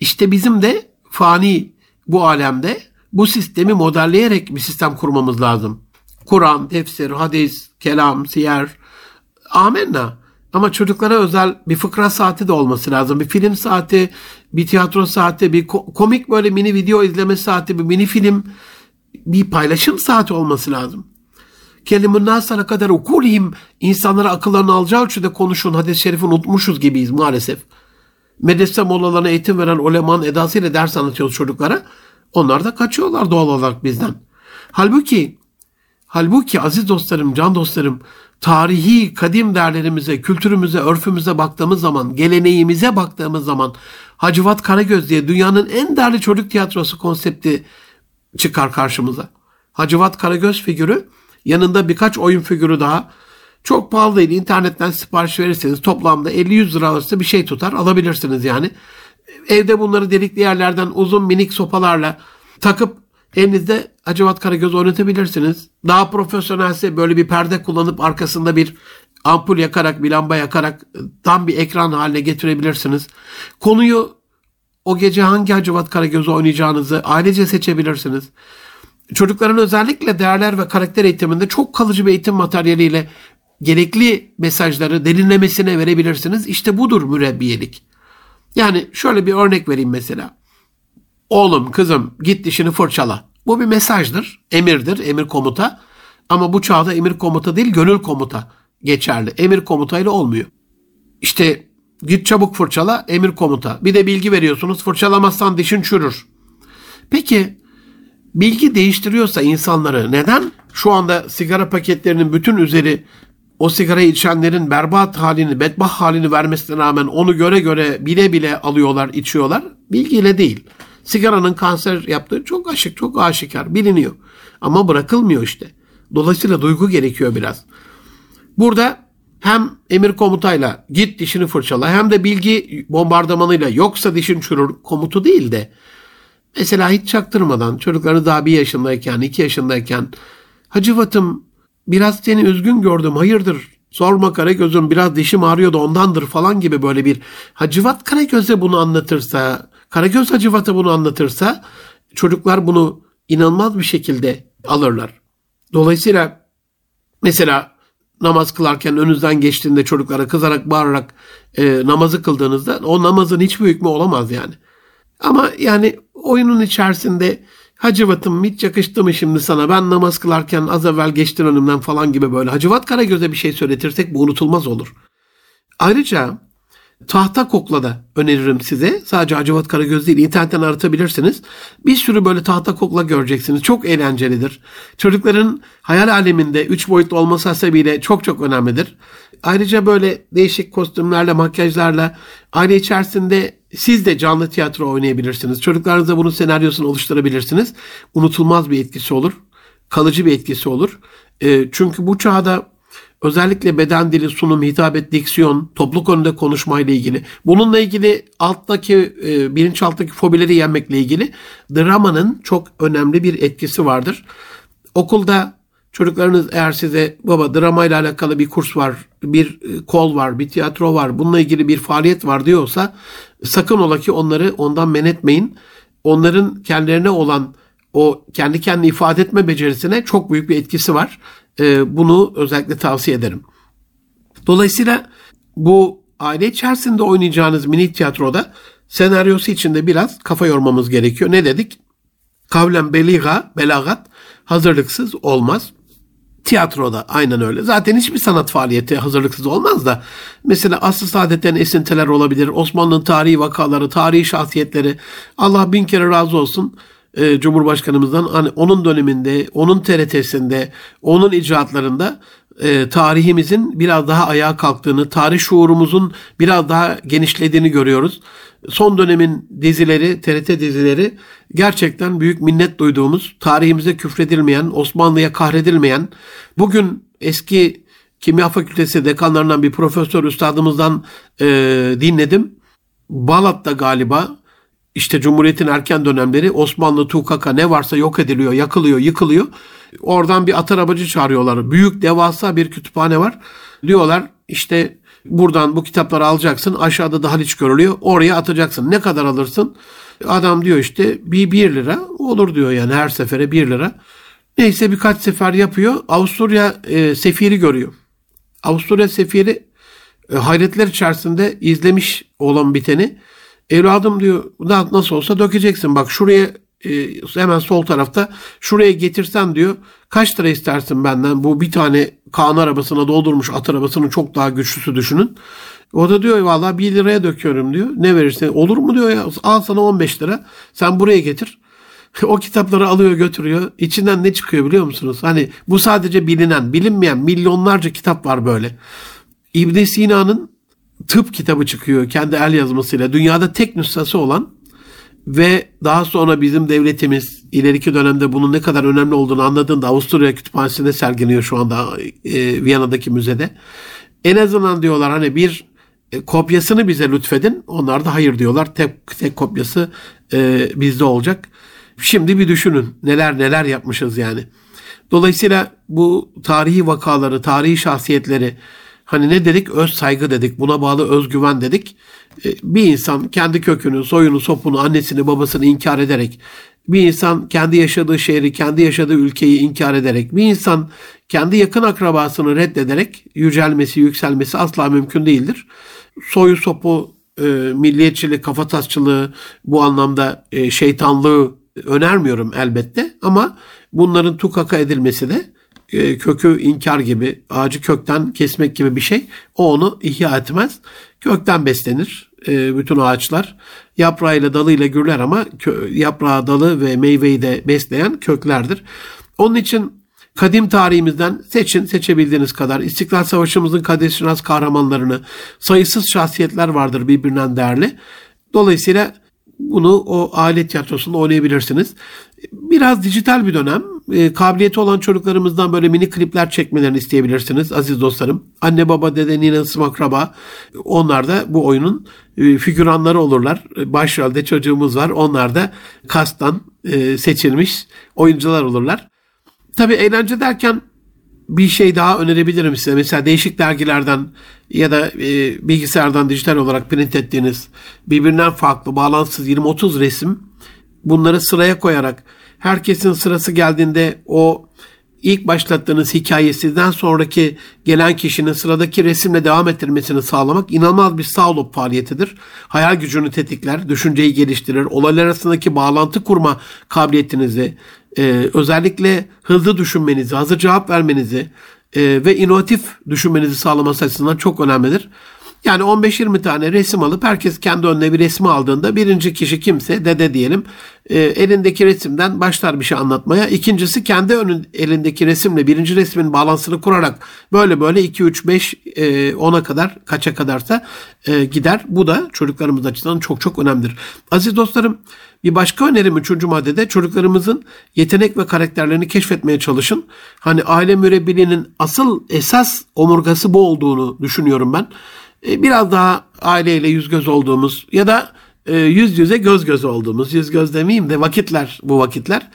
İşte bizim de fani bu alemde bu sistemi modelleyerek bir sistem kurmamız lazım. Kur'an, tefsir, hadis, kelam, siyer, amenna. Ama çocuklara özel bir fıkra saati de olması lazım. Bir film saati, bir tiyatro saati, bir komik böyle mini video izleme saati, bir mini film, bir paylaşım saati olması lazım. Kelimun nasana kadar okulihim insanlara akıllarını alacağı ölçüde konuşun. Hadis-i şerifi unutmuşuz gibiyiz maalesef. Medrese molalarına eğitim veren ulemanın edasıyla ders anlatıyoruz çocuklara. Onlar da kaçıyorlar doğal olarak bizden. Halbuki halbuki aziz dostlarım, can dostlarım tarihi kadim değerlerimize, kültürümüze, örfümüze baktığımız zaman, geleneğimize baktığımız zaman Hacivat Karagöz diye dünyanın en değerli çocuk tiyatrosu konsepti çıkar karşımıza. Hacivat Karagöz figürü yanında birkaç oyun figürü daha çok pahalı değil. İnternetten sipariş verirseniz toplamda 50-100 lira arası bir şey tutar alabilirsiniz yani. Evde bunları delikli yerlerden uzun minik sopalarla takıp elinizde Hacivat Karagöz oynatabilirsiniz. Daha profesyonelse böyle bir perde kullanıp arkasında bir ampul yakarak, bir lamba yakarak tam bir ekran haline getirebilirsiniz. Konuyu o gece hangi Hacivat Karagöz'ü oynayacağınızı ailece seçebilirsiniz. Çocukların özellikle değerler ve karakter eğitiminde çok kalıcı bir eğitim materyaliyle gerekli mesajları derinlemesine verebilirsiniz. İşte budur mürebbiyelik. Yani şöyle bir örnek vereyim mesela. Oğlum, kızım git dişini fırçala. Bu bir mesajdır, emirdir, emir komuta. Ama bu çağda emir komuta değil, gönül komuta geçerli. Emir komutayla olmuyor. İşte git çabuk fırçala, emir komuta. Bir de bilgi veriyorsunuz, fırçalamazsan dişin çürür. Peki bilgi değiştiriyorsa insanları neden şu anda sigara paketlerinin bütün üzeri o sigara içenlerin berbat halini, bedbah halini vermesine rağmen onu göre göre bile bile alıyorlar, içiyorlar. Bilgiyle değil. Sigaranın kanser yaptığı çok aşık, çok aşikar, biliniyor. Ama bırakılmıyor işte. Dolayısıyla duygu gerekiyor biraz. Burada hem emir komutayla git dişini fırçala hem de bilgi bombardımanıyla yoksa dişin çürür komutu değil de mesela hiç çaktırmadan çocukları daha bir yaşındayken, iki yaşındayken Hacıvatım biraz seni üzgün gördüm hayırdır sorma Karagöz'üm biraz dişim ağrıyordu ondandır falan gibi böyle bir Hacıvat Karagöz'e bunu anlatırsa Karagöz Hacıvat'a bunu anlatırsa çocuklar bunu inanılmaz bir şekilde alırlar. Dolayısıyla mesela namaz kılarken önünüzden geçtiğinde çocuklara kızarak bağırarak e, namazı kıldığınızda o namazın hiçbir hükmü olamaz yani. Ama yani oyunun içerisinde Hacıvat'ım hiç yakıştı mı şimdi sana ben namaz kılarken az evvel geçtin önümden falan gibi böyle Hacıvat Karagöz'e bir şey söyletirsek bu unutulmaz olur. Ayrıca Tahta Kokla da öneririm size. Sadece Hacivat Karagöz değil internetten aratabilirsiniz. Bir sürü böyle tahta kokla göreceksiniz. Çok eğlencelidir. Çocukların hayal aleminde üç boyutlu olması hasebiyle çok çok önemlidir. Ayrıca böyle değişik kostümlerle, makyajlarla aile içerisinde siz de canlı tiyatro oynayabilirsiniz. Çocuklarınıza bunun senaryosunu oluşturabilirsiniz. Unutulmaz bir etkisi olur. Kalıcı bir etkisi olur. E, çünkü bu çağda Özellikle beden dili, sunum, hitabet, diksiyon, topluluk önünde konuşma ile ilgili. Bununla ilgili alttaki, e, bilinçalttaki fobileri yenmekle ilgili dramanın çok önemli bir etkisi vardır. Okulda çocuklarınız eğer size baba drama ile alakalı bir kurs var, bir e, kol var, bir tiyatro var, bununla ilgili bir faaliyet var diyorsa sakın ola ki onları ondan men etmeyin. Onların kendilerine olan o kendi kendini ifade etme becerisine çok büyük bir etkisi var. E, bunu özellikle tavsiye ederim. Dolayısıyla bu aile içerisinde oynayacağınız mini tiyatroda senaryosu içinde biraz kafa yormamız gerekiyor. Ne dedik? Kavlen beliga, belagat hazırlıksız olmaz. Tiyatroda aynen öyle. Zaten hiçbir sanat faaliyeti hazırlıksız olmaz da. Mesela asıl saadetten esintiler olabilir. Osmanlı'nın tarihi vakaları, tarihi şahsiyetleri. Allah bin kere razı olsun e, Cumhurbaşkanımızdan hani onun döneminde, onun TRT'sinde, onun icraatlarında e, tarihimizin biraz daha ayağa kalktığını, tarih şuurumuzun biraz daha genişlediğini görüyoruz. Son dönemin dizileri, TRT dizileri gerçekten büyük minnet duyduğumuz, tarihimize küfredilmeyen, Osmanlı'ya kahredilmeyen, bugün eski Kimya Fakültesi dekanlarından bir profesör üstadımızdan e, dinledim. Balat'ta galiba işte Cumhuriyet'in erken dönemleri Osmanlı, Tukaka ne varsa yok ediliyor, yakılıyor, yıkılıyor. Oradan bir at arabacı çağırıyorlar. Büyük devasa bir kütüphane var. Diyorlar işte buradan bu kitapları alacaksın. Aşağıda da Haliç görülüyor. Oraya atacaksın. Ne kadar alırsın? Adam diyor işte bir, bir lira olur diyor yani her sefere bir lira. Neyse birkaç sefer yapıyor. Avusturya e, sefiri görüyor. Avusturya sefiri e, hayretler içerisinde izlemiş olan biteni. Evladım diyor nasıl olsa dökeceksin. Bak şuraya e, hemen sol tarafta şuraya getirsen diyor kaç lira istersin benden bu bir tane Kaan arabasına doldurmuş at arabasının çok daha güçlüsü düşünün. O da diyor valla 1 liraya döküyorum diyor. Ne verirse olur mu diyor ya al sana 15 lira sen buraya getir. o kitapları alıyor götürüyor. İçinden ne çıkıyor biliyor musunuz? Hani bu sadece bilinen bilinmeyen milyonlarca kitap var böyle. İbn Sina'nın tıp kitabı çıkıyor kendi el yazmasıyla. Dünyada tek nüshası olan ve daha sonra bizim devletimiz ileriki dönemde bunun ne kadar önemli olduğunu anladığında Avusturya Kütüphanesi'nde sergileniyor şu anda e, Viyana'daki müzede. En azından diyorlar hani bir e, kopyasını bize lütfedin. Onlar da hayır diyorlar. Tek, tek kopyası e, bizde olacak. Şimdi bir düşünün neler neler yapmışız yani. Dolayısıyla bu tarihi vakaları, tarihi şahsiyetleri Hani ne dedik? Öz saygı dedik. Buna bağlı özgüven dedik. E, bir insan kendi kökünü, soyunu, sopunu, annesini, babasını inkar ederek bir insan kendi yaşadığı şehri, kendi yaşadığı ülkeyi inkar ederek, bir insan kendi yakın akrabasını reddederek yücelmesi, yükselmesi asla mümkün değildir. Soyu sopu, e, milliyetçilik, kafatasçılığı bu anlamda e, şeytanlığı önermiyorum elbette ama bunların tukaka edilmesi de e, kökü inkar gibi, ağacı kökten kesmek gibi bir şey. O onu ihya etmez. Kökten beslenir e, bütün ağaçlar. Yaprağıyla dalıyla gürler ama yaprağı, dalı ve meyveyi de besleyen köklerdir. Onun için kadim tarihimizden seçin seçebildiğiniz kadar. İstiklal Savaşımızın kader şinas kahramanlarını sayısız şahsiyetler vardır birbirinden değerli. Dolayısıyla bunu o aile tiyatrosunda oynayabilirsiniz. Biraz dijital bir dönem. E, kabiliyeti olan çocuklarımızdan böyle mini klipler çekmelerini isteyebilirsiniz aziz dostlarım. Anne baba dede nine akraba onlar da bu oyunun e, figüranları olurlar. Başrolde çocuğumuz var. Onlar da kastan e, seçilmiş oyuncular olurlar. Tabii eğlence derken bir şey daha önerebilirim size. Mesela değişik dergilerden ya da e, bilgisayardan dijital olarak print ettiğiniz birbirinden farklı bağlantısız 20-30 resim bunları sıraya koyarak herkesin sırası geldiğinde o ilk başlattığınız hikayesinden sonraki gelen kişinin sıradaki resimle devam ettirmesini sağlamak inanılmaz bir sağlık faaliyetidir. Hayal gücünü tetikler, düşünceyi geliştirir, olaylar arasındaki bağlantı kurma kabiliyetinizi, e, özellikle hızlı düşünmenizi, hazır cevap vermenizi e, ve inovatif düşünmenizi sağlaması açısından çok önemlidir. Yani 15-20 tane resim alıp herkes kendi önüne bir resmi aldığında birinci kişi kimse dede diyelim e, elindeki resimden başlar bir şey anlatmaya. İkincisi kendi önün elindeki resimle birinci resmin balansını kurarak böyle böyle 2 3 5 e, 10'a kadar kaça kadarsa e, gider. Bu da çocuklarımız açısından çok çok önemlidir. Aziz dostlarım bir başka önerim üçüncü maddede çocuklarımızın yetenek ve karakterlerini keşfetmeye çalışın. Hani aile mürebbiliğinin asıl esas omurgası bu olduğunu düşünüyorum ben. E, biraz daha aileyle yüz göz olduğumuz ya da e, yüz yüze göz göz olduğumuz, yüz göz demeyeyim de vakitler bu vakitler.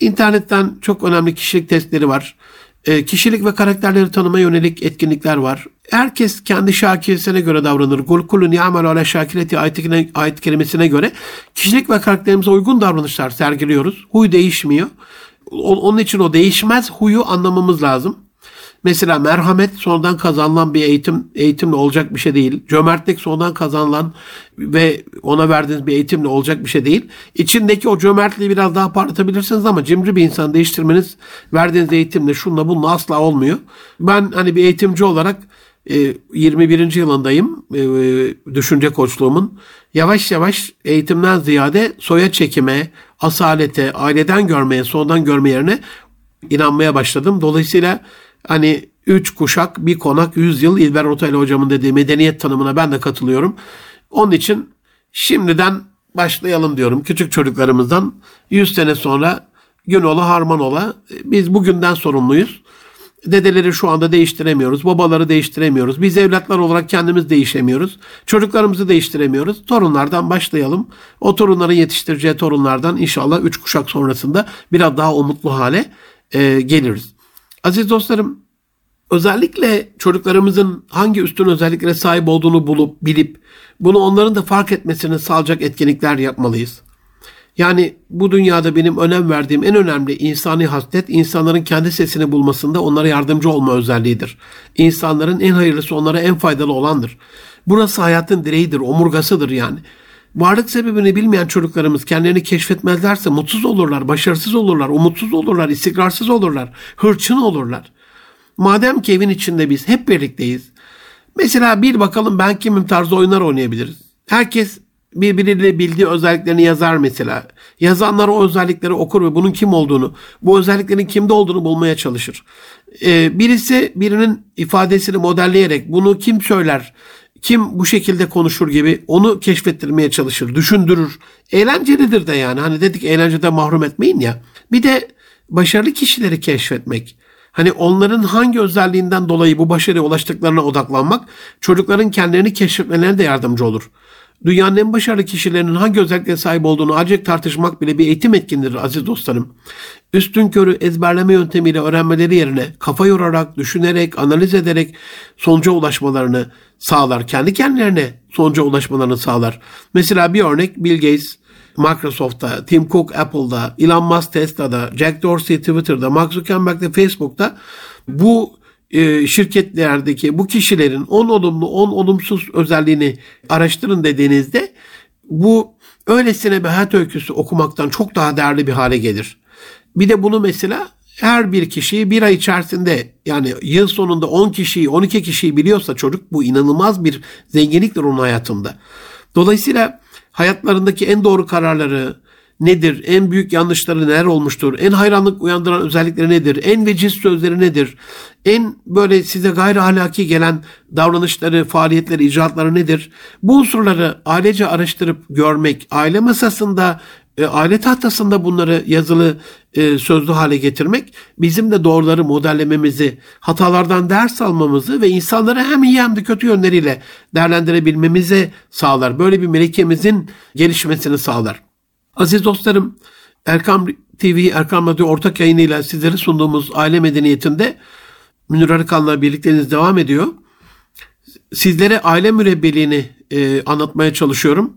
İnternetten çok önemli kişilik testleri var. E, kişilik ve karakterleri tanıma yönelik etkinlikler var. Herkes kendi şakiyesine göre davranır. Kul kulun ya'mel ala şakireti ayet, ayet kelimesine göre kişilik ve karakterimize uygun davranışlar sergiliyoruz. Huy değişmiyor. Onun için o değişmez huyu anlamamız lazım. Mesela merhamet sonradan kazanılan bir eğitim eğitimle olacak bir şey değil. Cömertlik sonradan kazanılan ve ona verdiğiniz bir eğitimle olacak bir şey değil. İçindeki o cömertliği biraz daha parlatabilirsiniz ama cimri bir insan değiştirmeniz verdiğiniz eğitimle şunla bununla asla olmuyor. Ben hani bir eğitimci olarak 21. E, yılındayım e, düşünce koçluğumun. Yavaş yavaş eğitimden ziyade soya çekime, asalete, aileden görmeye, sondan görme yerine inanmaya başladım. Dolayısıyla Hani üç kuşak bir konak yüz yıl İlber Ortaylı hocamın dediği medeniyet tanımına ben de katılıyorum. Onun için şimdiden başlayalım diyorum. Küçük çocuklarımızdan 100 sene sonra gün ola harman ola biz bugünden sorumluyuz. Dedeleri şu anda değiştiremiyoruz. Babaları değiştiremiyoruz. Biz evlatlar olarak kendimiz değişemiyoruz. Çocuklarımızı değiştiremiyoruz. Torunlardan başlayalım. O torunların yetiştireceği torunlardan inşallah üç kuşak sonrasında biraz daha umutlu hale e, geliriz. Aziz dostlarım, özellikle çocuklarımızın hangi üstün özelliklere sahip olduğunu bulup bilip bunu onların da fark etmesini sağlayacak etkinlikler yapmalıyız. Yani bu dünyada benim önem verdiğim en önemli insani haslet insanların kendi sesini bulmasında onlara yardımcı olma özelliğidir. İnsanların en hayırlısı onlara en faydalı olandır. Burası hayatın direğidir, omurgasıdır yani. Varlık sebebini bilmeyen çocuklarımız kendilerini keşfetmezlerse mutsuz olurlar, başarısız olurlar, umutsuz olurlar, istikrarsız olurlar, hırçın olurlar. Madem ki evin içinde biz hep birlikteyiz. Mesela bir bakalım ben kimim tarzı oyunlar oynayabiliriz. Herkes birbiriyle bildiği özelliklerini yazar mesela. Yazanlar o özellikleri okur ve bunun kim olduğunu, bu özelliklerin kimde olduğunu bulmaya çalışır. Ee, birisi birinin ifadesini modelleyerek bunu kim söyler, kim bu şekilde konuşur gibi onu keşfettirmeye çalışır, düşündürür. Eğlencelidir de yani. Hani dedik eğlencede mahrum etmeyin ya. Bir de başarılı kişileri keşfetmek. Hani onların hangi özelliğinden dolayı bu başarıya ulaştıklarına odaklanmak çocukların kendilerini keşfetmelerine de yardımcı olur. Dünyanın en başarılı kişilerinin hangi özelliklere sahip olduğunu acil tartışmak bile bir eğitim etkinliğidir aziz dostlarım. Üstün körü ezberleme yöntemiyle öğrenmeleri yerine kafa yorarak, düşünerek, analiz ederek sonuca ulaşmalarını sağlar. Kendi kendilerine sonuca ulaşmalarını sağlar. Mesela bir örnek Bill Gates Microsoft'ta, Tim Cook Apple'da, Elon Musk Tesla'da, Jack Dorsey Twitter'da, Mark Zuckerberg de Facebook'ta bu e, şirketlerdeki bu kişilerin 10 olumlu 10 olumsuz özelliğini araştırın dediğinizde bu öylesine bir hayat öyküsü okumaktan çok daha değerli bir hale gelir. Bir de bunu mesela her bir kişiyi bir ay içerisinde yani yıl sonunda 10 kişiyi 12 kişiyi biliyorsa çocuk bu inanılmaz bir zenginliktir onun hayatında. Dolayısıyla hayatlarındaki en doğru kararları nedir? En büyük yanlışları neler olmuştur? En hayranlık uyandıran özellikleri nedir? En veciz sözleri nedir? En böyle size gayri ahlaki gelen davranışları, faaliyetleri, icraatları nedir? Bu unsurları ailece araştırıp görmek, aile masasında e, aile tahtasında bunları yazılı e, sözlü hale getirmek bizim de doğruları modellememizi, hatalardan ders almamızı ve insanları hem iyi hem de kötü yönleriyle değerlendirebilmemizi sağlar. Böyle bir melekemizin gelişmesini sağlar. Aziz dostlarım, Erkam TV, Erkam Radyo ortak yayınıyla sizlere sunduğumuz aile medeniyetinde Münir Arıkan'la birlikteliğiniz devam ediyor. Sizlere aile mürebbeliğini e, anlatmaya çalışıyorum.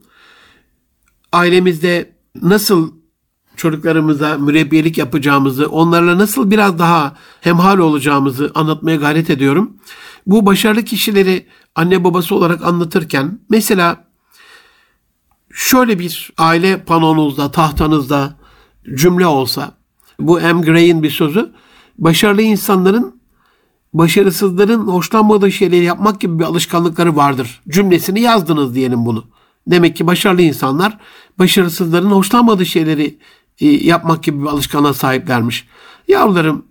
Ailemizde nasıl çocuklarımıza mürebbiyelik yapacağımızı, onlarla nasıl biraz daha hemhal olacağımızı anlatmaya gayret ediyorum. Bu başarılı kişileri anne babası olarak anlatırken mesela şöyle bir aile panonuzda, tahtanızda cümle olsa, bu M. Gray'in bir sözü, başarılı insanların başarısızların hoşlanmadığı şeyleri yapmak gibi bir alışkanlıkları vardır. Cümlesini yazdınız diyelim bunu. Demek ki başarılı insanlar başarısızların hoşlanmadığı şeyleri e, yapmak gibi bir alışkanlığa sahiplermiş. Yavrularım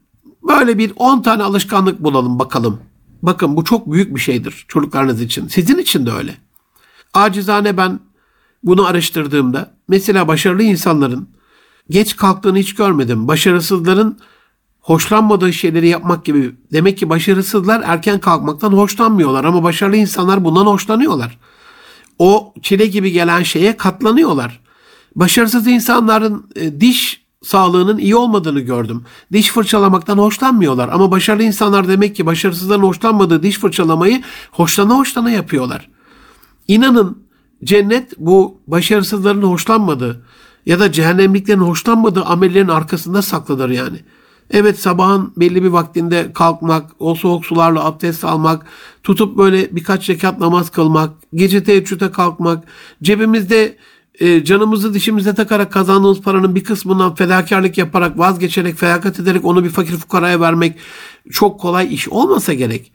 böyle bir 10 tane alışkanlık bulalım bakalım. Bakın bu çok büyük bir şeydir çocuklarınız için. Sizin için de öyle. Acizane ben bunu araştırdığımda mesela başarılı insanların geç kalktığını hiç görmedim. Başarısızların hoşlanmadığı şeyleri yapmak gibi. Demek ki başarısızlar erken kalkmaktan hoşlanmıyorlar ama başarılı insanlar bundan hoşlanıyorlar o çile gibi gelen şeye katlanıyorlar. Başarısız insanların e, diş sağlığının iyi olmadığını gördüm. Diş fırçalamaktan hoşlanmıyorlar ama başarılı insanlar demek ki başarısızların hoşlanmadığı diş fırçalamayı hoşlana hoşlana yapıyorlar. İnanın cennet bu başarısızların hoşlanmadığı ya da cehennemliklerin hoşlanmadığı amellerin arkasında saklıdır yani. Evet sabahın belli bir vaktinde kalkmak, o soğuk sularla abdest almak, tutup böyle birkaç rekat namaz kılmak, gece teheccüde kalkmak, cebimizde e, canımızı dişimize takarak kazandığımız paranın bir kısmından fedakarlık yaparak, vazgeçerek, felaket ederek onu bir fakir fukaraya vermek çok kolay iş olmasa gerek.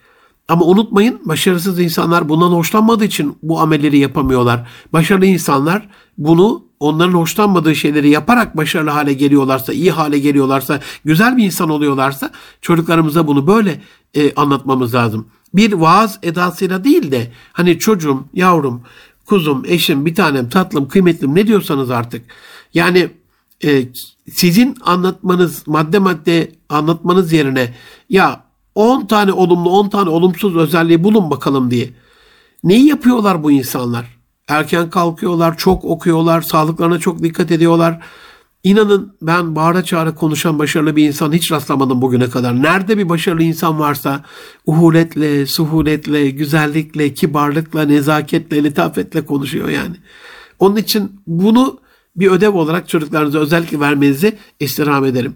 Ama unutmayın başarısız insanlar bundan hoşlanmadığı için bu amelleri yapamıyorlar. Başarılı insanlar bunu onların hoşlanmadığı şeyleri yaparak başarılı hale geliyorlarsa, iyi hale geliyorlarsa, güzel bir insan oluyorlarsa çocuklarımıza bunu böyle e, anlatmamız lazım. Bir vaaz edasıyla değil de hani çocuğum, yavrum, kuzum, eşim, bir tanem, tatlım, kıymetlim ne diyorsanız artık. Yani e, sizin anlatmanız, madde madde anlatmanız yerine ya 10 tane olumlu 10 tane olumsuz özelliği bulun bakalım diye. Neyi yapıyorlar bu insanlar? Erken kalkıyorlar, çok okuyorlar, sağlıklarına çok dikkat ediyorlar. İnanın ben bağıra çağıra konuşan başarılı bir insan hiç rastlamadım bugüne kadar. Nerede bir başarılı insan varsa uhuletle, suhuletle, güzellikle, kibarlıkla, nezaketle, litafetle konuşuyor yani. Onun için bunu bir ödev olarak çocuklarınıza özellikle vermenizi istirham ederim.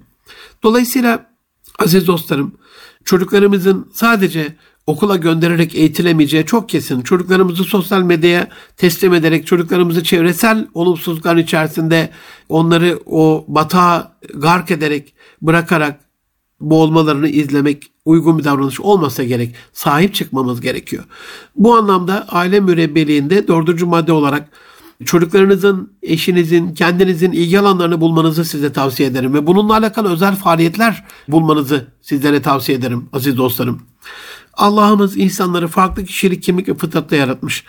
Dolayısıyla aziz dostlarım çocuklarımızın sadece okula göndererek eğitilemeyeceği çok kesin. Çocuklarımızı sosyal medyaya teslim ederek çocuklarımızı çevresel olumsuzluklar içerisinde onları o batağa gark ederek bırakarak boğulmalarını izlemek uygun bir davranış olmasa gerek. Sahip çıkmamız gerekiyor. Bu anlamda aile mürebbeliğinde dördüncü madde olarak çocuklarınızın, eşinizin, kendinizin ilgi alanlarını bulmanızı size tavsiye ederim ve bununla alakalı özel faaliyetler bulmanızı sizlere tavsiye ederim aziz dostlarım. Allah'ımız insanları farklı kişilik, kimlik ve fıtratla yaratmış.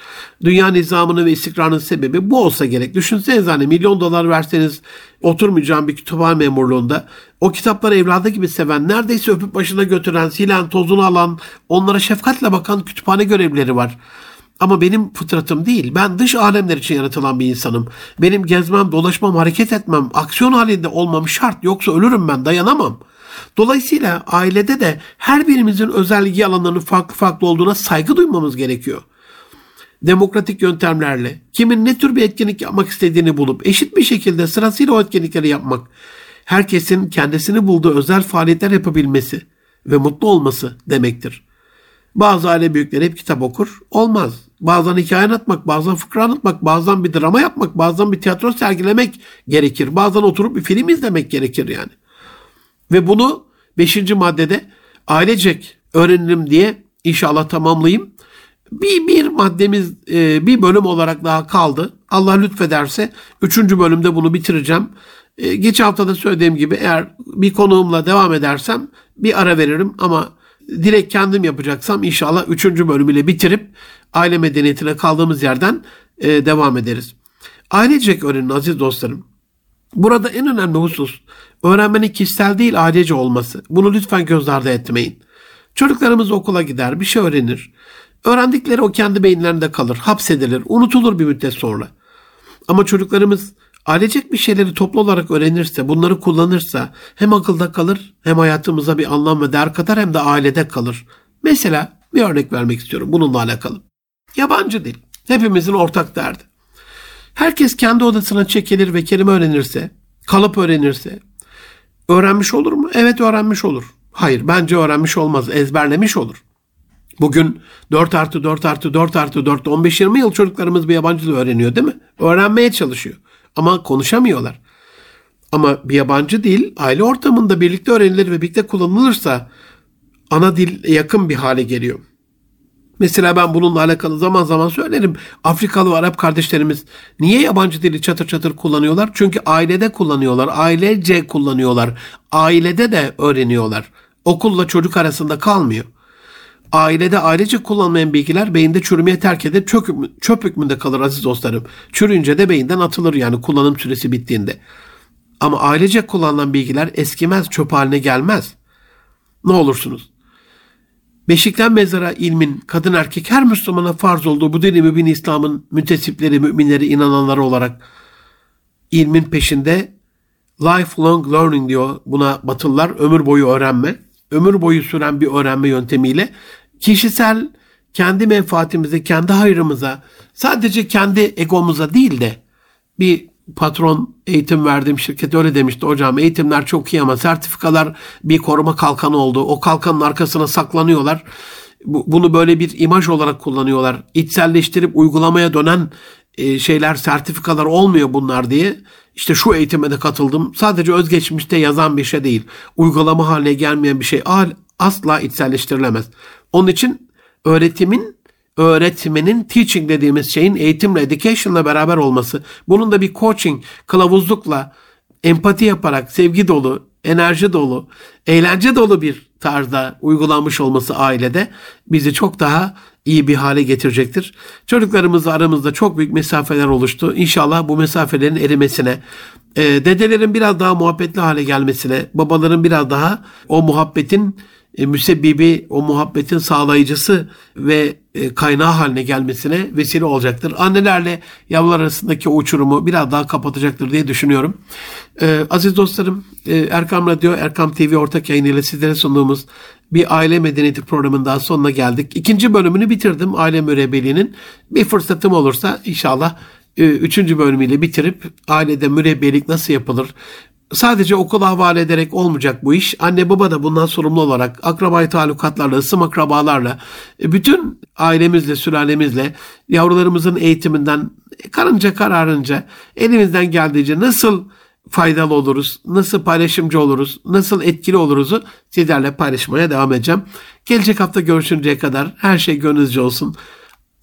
Dünya nizamının ve istikrarının sebebi bu olsa gerek. Düşünsenize hani milyon dolar verseniz oturmayacağım bir kütüphane memurluğunda o kitapları evladı gibi seven, neredeyse öpüp başına götüren, silen, tozunu alan, onlara şefkatle bakan kütüphane görevlileri var. Ama benim fıtratım değil. Ben dış alemler için yaratılan bir insanım. Benim gezmem, dolaşmam, hareket etmem, aksiyon halinde olmam şart. Yoksa ölürüm ben, dayanamam. Dolayısıyla ailede de her birimizin özel ilgi alanlarının farklı farklı olduğuna saygı duymamız gerekiyor. demokratik yöntemlerle kimin ne tür bir etkinlik yapmak istediğini bulup eşit bir şekilde sırasıyla o etkinlikleri yapmak, herkesin kendisini bulduğu özel faaliyetler yapabilmesi ve mutlu olması demektir. Bazı aile büyükleri hep kitap okur. Olmaz. Bazen hikaye anlatmak, bazen fıkra anlatmak, bazen bir drama yapmak, bazen bir tiyatro sergilemek gerekir. Bazen oturup bir film izlemek gerekir yani. Ve bunu beşinci maddede ailecek öğrenelim diye inşallah tamamlayayım. Bir, bir maddemiz e, bir bölüm olarak daha kaldı. Allah lütfederse üçüncü bölümde bunu bitireceğim. E, geçen hafta da söylediğim gibi eğer bir konuğumla devam edersem bir ara veririm ama direkt kendim yapacaksam inşallah üçüncü bölümüyle bitirip aile medeniyetine kaldığımız yerden e, devam ederiz. Ailecek öğrenin aziz dostlarım. Burada en önemli husus öğrenmenin kişisel değil ailece olması. Bunu lütfen göz ardı etmeyin. Çocuklarımız okula gider, bir şey öğrenir. Öğrendikleri o kendi beyinlerinde kalır, hapsedilir, unutulur bir müddet sonra. Ama çocuklarımız ailecek bir şeyleri toplu olarak öğrenirse, bunları kullanırsa hem akılda kalır hem hayatımıza bir anlam ve değer katar hem de ailede kalır. Mesela bir örnek vermek istiyorum bununla alakalı. Yabancı dil. Hepimizin ortak derdi. Herkes kendi odasına çekilir ve kelime öğrenirse, kalıp öğrenirse, öğrenmiş olur mu? Evet öğrenmiş olur. Hayır bence öğrenmiş olmaz, ezberlemiş olur. Bugün 4 artı 4 artı 4 artı 4 15-20 yıl çocuklarımız bir yabancı dil öğreniyor değil mi? Öğrenmeye çalışıyor ama konuşamıyorlar. Ama bir yabancı dil aile ortamında birlikte öğrenilir ve birlikte kullanılırsa ana dil yakın bir hale geliyor. Mesela ben bununla alakalı zaman zaman söylerim. Afrikalı ve Arap kardeşlerimiz niye yabancı dili çatır çatır kullanıyorlar? Çünkü ailede kullanıyorlar. Ailece kullanıyorlar. Ailede de öğreniyorlar. Okulla çocuk arasında kalmıyor. Ailede ailece kullanmayan bilgiler beyinde çürümeye terk edip çöp, çöp hükmünde kalır aziz dostlarım. Çürüyünce de beyinden atılır yani kullanım süresi bittiğinde. Ama ailece kullanılan bilgiler eskimez, çöp haline gelmez. Ne olursunuz. Beşikten mezara ilmin kadın erkek her Müslümana farz olduğu bu dini mübin İslam'ın müntesipleri, müminleri, inananları olarak ilmin peşinde lifelong learning diyor buna batılılar ömür boyu öğrenme. Ömür boyu süren bir öğrenme yöntemiyle kişisel kendi menfaatimize, kendi hayrımıza, sadece kendi egomuza değil de bir patron eğitim verdiğim şirket öyle demişti hocam eğitimler çok iyi ama sertifikalar bir koruma kalkanı oldu. O kalkanın arkasına saklanıyorlar. Bunu böyle bir imaj olarak kullanıyorlar. İçselleştirip uygulamaya dönen e, şeyler, sertifikalar olmuyor bunlar diye. İşte şu eğitime de katıldım. Sadece özgeçmişte yazan bir şey değil. Uygulama haline gelmeyen bir şey asla içselleştirilemez. Onun için öğretimin öğretmenin teaching dediğimiz şeyin eğitimle, education'la beraber olması, bunun da bir coaching, kılavuzlukla, empati yaparak, sevgi dolu, enerji dolu, eğlence dolu bir tarzda uygulanmış olması ailede bizi çok daha iyi bir hale getirecektir. Çocuklarımızla aramızda çok büyük mesafeler oluştu. İnşallah bu mesafelerin erimesine, e, dedelerin biraz daha muhabbetli hale gelmesine, babaların biraz daha o muhabbetin e, müsebbibi, o muhabbetin sağlayıcısı ve e, kaynağı haline gelmesine vesile olacaktır. Annelerle yavrular arasındaki uçurumu biraz daha kapatacaktır diye düşünüyorum. E, aziz dostlarım, e, Erkam Radyo, Erkam TV ortak yayınıyla sizlere sunduğumuz bir aile medeniyeti programının daha sonuna geldik. İkinci bölümünü bitirdim aile mürebbeliğinin. Bir fırsatım olursa inşallah e, üçüncü bölümüyle bitirip ailede mürebbelik nasıl yapılır, sadece okula havale ederek olmayacak bu iş. Anne baba da bundan sorumlu olarak akrabayı talukatlarla, ısım akrabalarla, e, bütün ailemizle, sülalemizle, yavrularımızın eğitiminden karınca kararınca elimizden geldiğince nasıl faydalı oluruz, nasıl paylaşımcı oluruz, nasıl etkili oluruzu sizlerle paylaşmaya devam edeceğim. Gelecek hafta görüşünceye kadar her şey gönlünüzce olsun.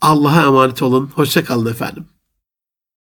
Allah'a emanet olun. Hoşçakalın efendim.